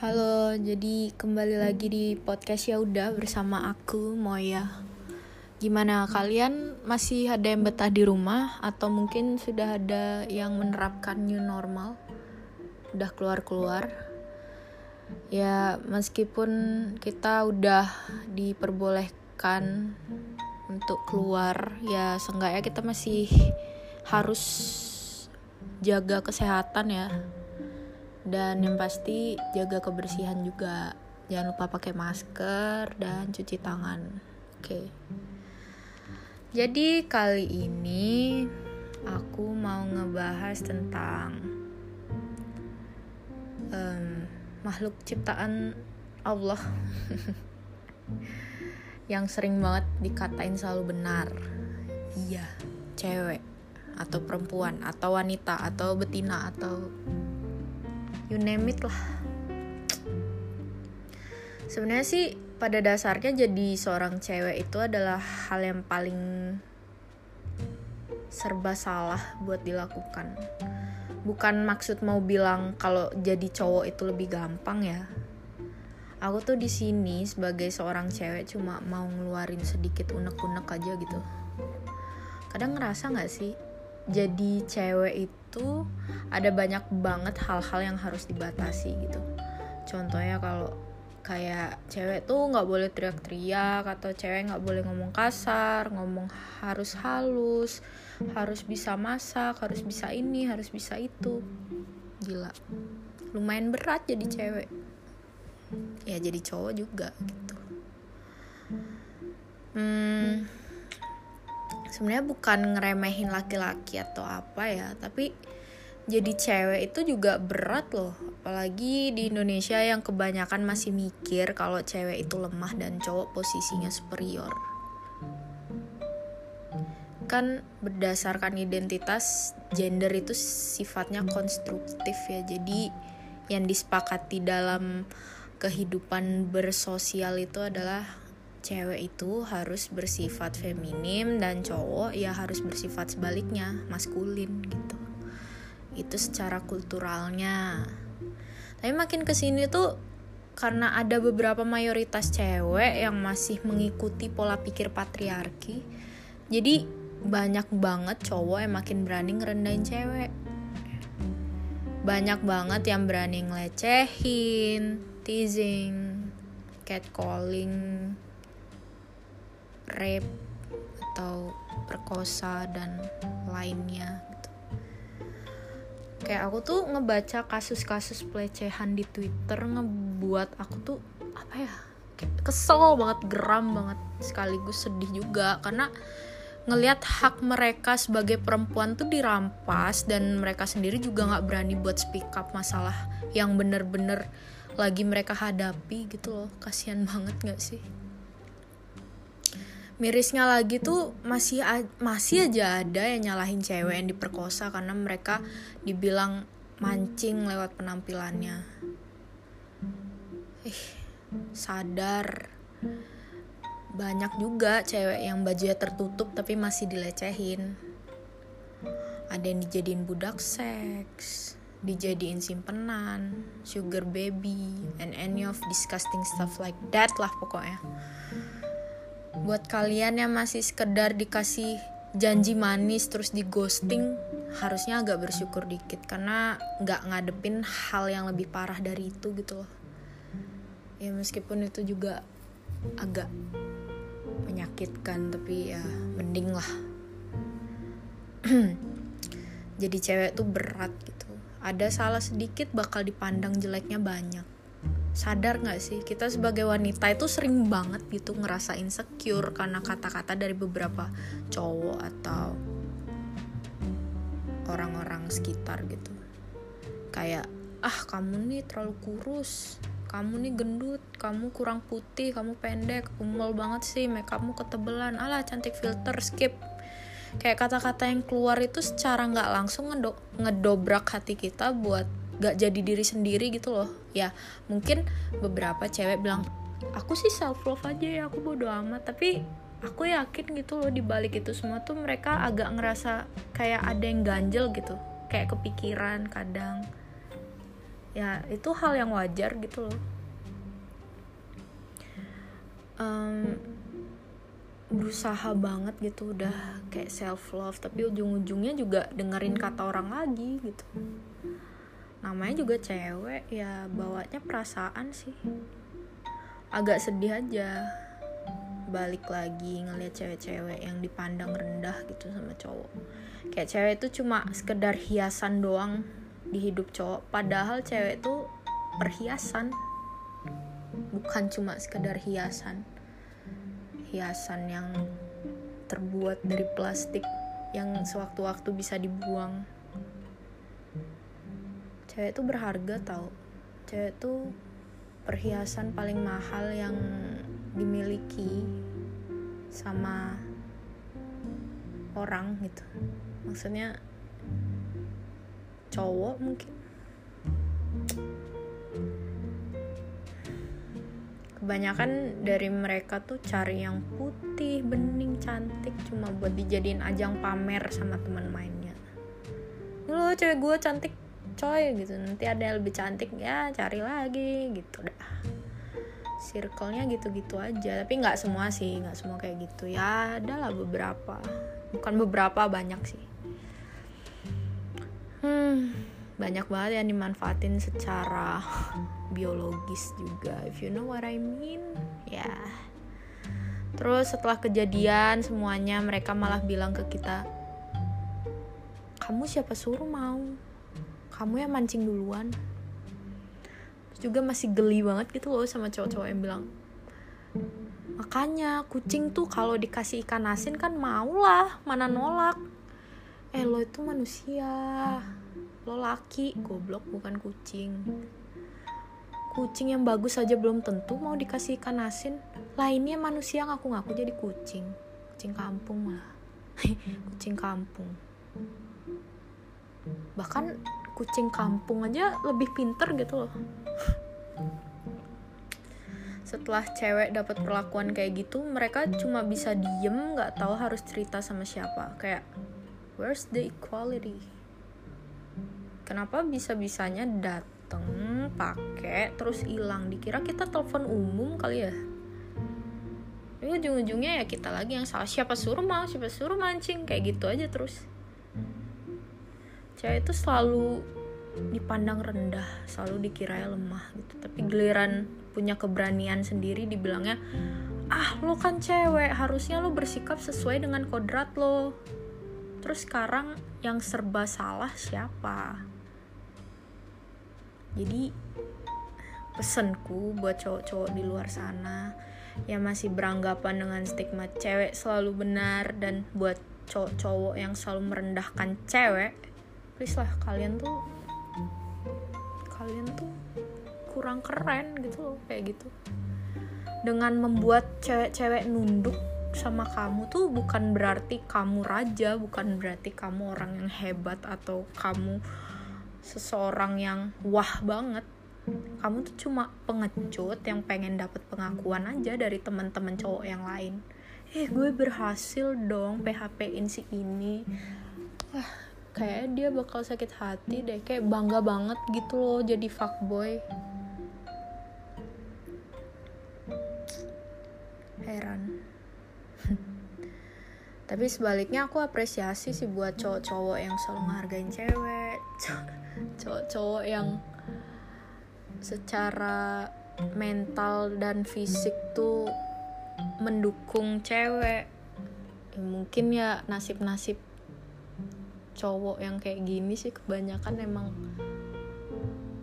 Halo, jadi kembali lagi di podcast ya udah bersama aku Moya. Gimana kalian masih ada yang betah di rumah atau mungkin sudah ada yang menerapkan new normal? Udah keluar-keluar? Ya, meskipun kita udah diperbolehkan untuk keluar, ya seenggaknya kita masih harus jaga kesehatan ya dan yang pasti jaga kebersihan juga. Jangan lupa pakai masker dan cuci tangan. Oke. Jadi kali ini aku mau ngebahas tentang um, makhluk ciptaan Allah yang sering banget dikatain selalu benar. Iya cewek atau perempuan atau wanita atau betina atau you name it lah. Sebenarnya sih pada dasarnya jadi seorang cewek itu adalah hal yang paling serba salah buat dilakukan. Bukan maksud mau bilang kalau jadi cowok itu lebih gampang ya. Aku tuh di sini sebagai seorang cewek cuma mau ngeluarin sedikit unek-unek aja gitu. Kadang ngerasa nggak sih jadi cewek itu ada banyak banget hal-hal yang harus dibatasi gitu. Contohnya kalau kayak cewek tuh nggak boleh teriak-teriak atau cewek nggak boleh ngomong kasar ngomong harus halus harus bisa masak harus bisa ini harus bisa itu. Gila. Lumayan berat jadi cewek. Ya jadi cowok juga gitu. Hmm sebenarnya bukan ngeremehin laki-laki atau apa ya tapi jadi cewek itu juga berat loh. Apalagi di Indonesia yang kebanyakan masih mikir kalau cewek itu lemah dan cowok posisinya superior. Kan berdasarkan identitas gender itu sifatnya konstruktif ya. Jadi yang disepakati dalam kehidupan bersosial itu adalah cewek itu harus bersifat feminim dan cowok ya harus bersifat sebaliknya maskulin gitu. Itu secara kulturalnya. Tapi makin ke sini tuh karena ada beberapa mayoritas cewek yang masih mengikuti pola pikir patriarki jadi banyak banget cowok yang makin berani ngerendahin cewek. Banyak banget yang berani ngelecehin teasing catcalling rape atau perkosa dan lainnya gitu. Kayak aku tuh ngebaca kasus-kasus pelecehan di Twitter ngebuat aku tuh apa ya? kesel banget, geram banget, sekaligus sedih juga karena ngelihat hak mereka sebagai perempuan tuh dirampas dan mereka sendiri juga nggak berani buat speak up masalah yang bener-bener lagi mereka hadapi gitu loh kasihan banget nggak sih mirisnya lagi tuh masih masih aja ada yang nyalahin cewek yang diperkosa karena mereka dibilang mancing lewat penampilannya. Ih, sadar banyak juga cewek yang bajunya tertutup tapi masih dilecehin. Ada yang dijadiin budak seks, dijadiin simpenan, sugar baby, and any of disgusting stuff like that lah pokoknya buat kalian yang masih sekedar dikasih janji manis terus di ghosting harusnya agak bersyukur dikit karena nggak ngadepin hal yang lebih parah dari itu gitu loh. Ya meskipun itu juga agak menyakitkan tapi ya mending lah. Jadi cewek tuh berat gitu. Ada salah sedikit bakal dipandang jeleknya banyak sadar gak sih? Kita sebagai wanita itu sering banget gitu ngerasa insecure karena kata-kata dari beberapa cowok atau orang-orang sekitar gitu. Kayak ah kamu nih terlalu kurus kamu nih gendut kamu kurang putih kamu pendek umel banget sih makeupmu ketebelan. Alah cantik filter skip. Kayak kata-kata yang keluar itu secara nggak langsung ngedobrak hati kita buat gak jadi diri sendiri gitu loh. Ya mungkin beberapa cewek bilang aku sih self love aja ya aku bodo amat. Tapi aku yakin gitu loh di balik itu semua tuh mereka agak ngerasa kayak ada yang ganjel gitu. Kayak kepikiran kadang. Ya itu hal yang wajar gitu loh. Um, berusaha banget gitu udah kayak self love tapi ujung-ujungnya juga dengerin kata orang lagi gitu namanya juga cewek ya bawanya perasaan sih. Agak sedih aja. Balik lagi ngeliat cewek-cewek yang dipandang rendah gitu sama cowok. Kayak cewek itu cuma sekedar hiasan doang di hidup cowok. Padahal cewek itu perhiasan. Bukan cuma sekedar hiasan. Hiasan yang terbuat dari plastik yang sewaktu-waktu bisa dibuang cewek itu berharga tau. Cewek itu perhiasan paling mahal yang dimiliki sama orang gitu. Maksudnya cowok mungkin. Kebanyakan dari mereka tuh cari yang putih bening cantik cuma buat dijadiin ajang pamer sama teman mainnya. Lo cewek gue cantik coy gitu. Nanti ada yang lebih cantik ya cari lagi gitu dah. Circle-nya gitu-gitu aja. Tapi nggak semua sih nggak semua kayak gitu. Ya ada lah beberapa. Bukan beberapa banyak sih. Hmm banyak banget yang dimanfaatin secara biologis juga if you know what I mean. Ya. Yeah. terus setelah kejadian semuanya mereka malah bilang ke kita kamu siapa suruh mau kamu yang mancing duluan. Terus juga masih geli banget gitu loh sama cowok-cowok yang bilang makanya kucing tuh kalau dikasih ikan asin kan mau lah mana nolak. Eh lo itu manusia lo laki goblok bukan kucing. Kucing yang bagus saja belum tentu mau dikasih ikan asin. Lainnya manusia ngaku-ngaku jadi kucing kucing kampung lah kucing kampung. Bahkan kucing kampung aja lebih pinter gitu loh. Setelah cewek dapat perlakuan kayak gitu mereka cuma bisa diem nggak tahu harus cerita sama siapa. Kayak where's the equality? Kenapa bisa bisanya dateng pakai terus hilang? Dikira kita telepon umum kali ya? Tapi ujung-ujungnya ya kita lagi yang salah. Siapa suruh mau? Siapa suruh mancing? Kayak gitu aja terus cewek itu selalu dipandang rendah selalu dikira lemah gitu. Tapi giliran punya keberanian sendiri dibilangnya ah lo kan cewek harusnya lo bersikap sesuai dengan kodrat lo. Terus sekarang yang serba salah siapa? Jadi pesenku buat cowok-cowok di luar sana yang masih beranggapan dengan stigma cewek selalu benar dan buat cowok-cowok yang selalu merendahkan cewek please lah kalian tuh kalian tuh kurang keren gitu loh kayak gitu. Dengan membuat cewek-cewek nunduk sama kamu tuh bukan berarti kamu raja bukan berarti kamu orang yang hebat atau kamu seseorang yang wah banget. Kamu tuh cuma pengecut yang pengen dapet pengakuan aja dari teman-teman cowok yang lain. Eh gue berhasil dong PHP-in si ini. Wah kayak dia bakal sakit hati deh kayak bangga banget gitu loh jadi fuckboy. Heran. Tapi sebaliknya aku apresiasi sih buat cowok-cowok yang selalu menghargain cewek cowok-cowok yang secara mental dan fisik tuh mendukung cewek. Ya, mungkin ya nasib-nasib cowok yang kayak gini sih kebanyakan emang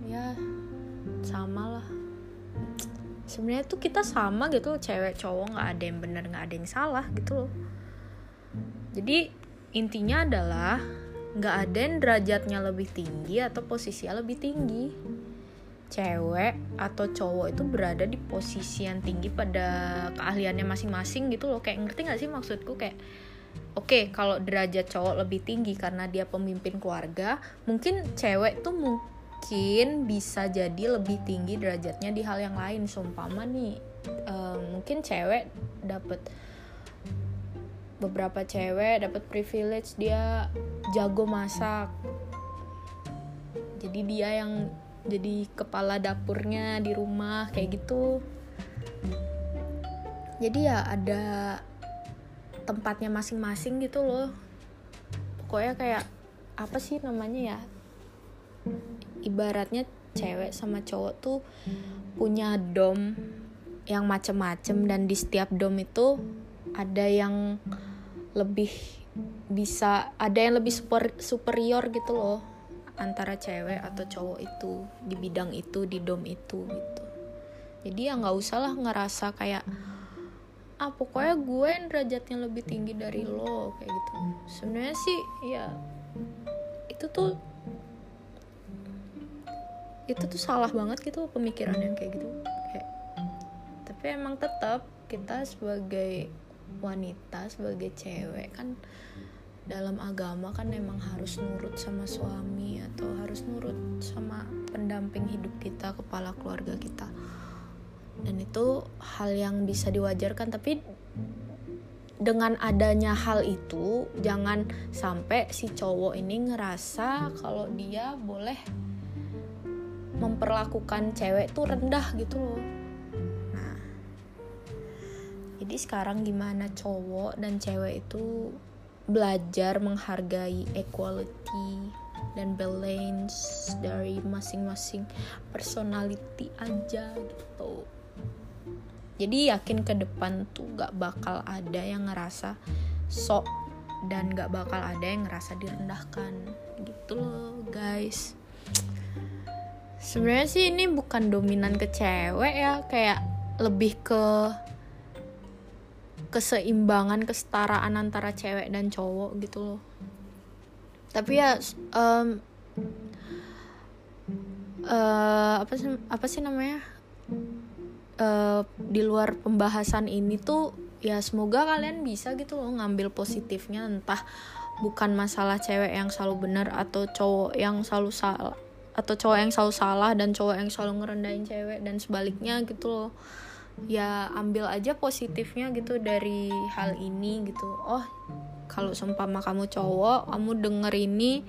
ya sama lah. Sebenarnya tuh kita sama gitu cewek cowok nggak ada yang benar nggak ada yang salah gitu loh. Jadi intinya adalah nggak ada yang derajatnya lebih tinggi atau posisinya lebih tinggi. Cewek atau cowok itu berada di posisi yang tinggi pada keahliannya masing-masing gitu loh. Kayak ngerti nggak sih maksudku? Kayak oke okay, kalau derajat cowok lebih tinggi karena dia pemimpin keluarga mungkin cewek tuh mungkin bisa jadi lebih tinggi derajatnya di hal yang lain. Sumpama nih uh, mungkin cewek dapet beberapa cewek dapat privilege dia jago masak. Jadi dia yang jadi kepala dapurnya di rumah kayak gitu. Jadi ya ada tempatnya masing-masing gitu loh. Pokoknya kayak apa sih namanya ya? Ibaratnya cewek sama cowok tuh punya dom yang macem-macem dan di setiap dom itu ada yang lebih bisa ada yang lebih super, superior gitu loh antara cewek atau cowok itu di bidang itu di dom itu gitu. Jadi ya nggak usah lah ngerasa kayak ah pokoknya gue yang derajatnya lebih tinggi dari lo kayak gitu. Sebenarnya sih ya itu tuh itu tuh salah banget gitu pemikiran yang kayak gitu. Kayak tapi emang tetap kita sebagai wanita sebagai cewek kan dalam agama kan emang harus nurut sama suami atau harus nurut sama pendamping hidup kita kepala keluarga kita dan itu hal yang bisa diwajarkan tapi dengan adanya hal itu jangan sampai si cowok ini ngerasa kalau dia boleh memperlakukan cewek tuh rendah gitu loh. Nah jadi sekarang gimana cowok dan cewek itu belajar menghargai equality dan balance dari masing-masing personality aja gitu jadi yakin ke depan tuh gak bakal ada yang ngerasa sok dan gak bakal ada yang ngerasa direndahkan. Gitu loh guys. Sebenarnya sih ini bukan dominan ke cewek ya kayak lebih ke keseimbangan kesetaraan antara cewek dan cowok gitu loh. Tapi ya um, uh, apa sih apa sih namanya uh, di luar pembahasan ini tuh ya semoga kalian bisa gitu loh ngambil positifnya. Entah bukan masalah cewek yang selalu benar atau cowok yang selalu salah atau cowok yang selalu salah dan cowok yang selalu ngerendahin cewek dan sebaliknya gitu loh. Ya ambil aja positifnya gitu dari hal ini gitu. Oh kalau seumpama kamu cowok kamu denger ini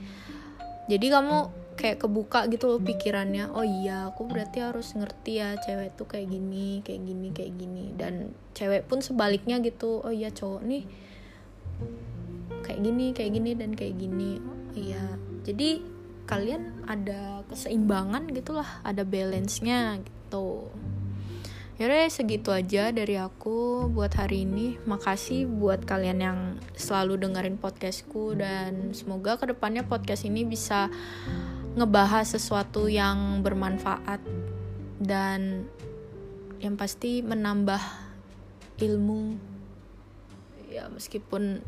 jadi kamu kayak kebuka gitu loh pikirannya. Oh iya aku berarti harus ngerti ya cewek tuh kayak gini kayak gini kayak gini. Dan cewek pun sebaliknya gitu. Oh iya cowok nih kayak gini kayak gini dan kayak gini. Oh, iya. Jadi kalian ada keseimbangan gitulah ada balance nya gitu Yaudah segitu aja dari aku buat hari ini. Makasih buat kalian yang selalu dengerin podcastku dan semoga ke depannya podcast ini bisa ngebahas sesuatu yang bermanfaat dan yang pasti menambah ilmu. Ya meskipun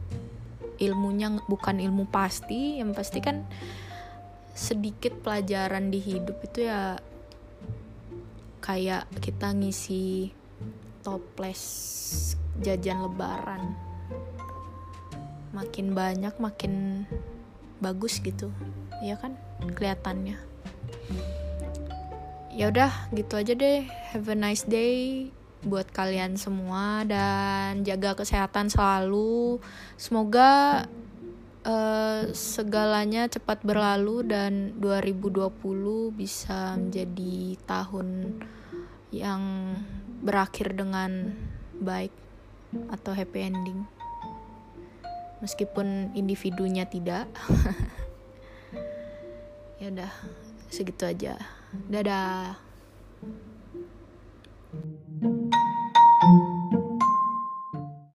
ilmunya bukan ilmu pasti, yang pasti kan sedikit pelajaran di hidup itu ya kayak kita ngisi toples jajan lebaran. Makin banyak makin bagus gitu. Ya kan kelihatannya. Ya udah gitu aja deh. Have a nice day buat kalian semua dan jaga kesehatan selalu. Semoga uh, segalanya cepat berlalu dan 2020 bisa menjadi tahun yang berakhir dengan baik atau happy ending. Meskipun individunya tidak ya udah segitu aja. Dadah.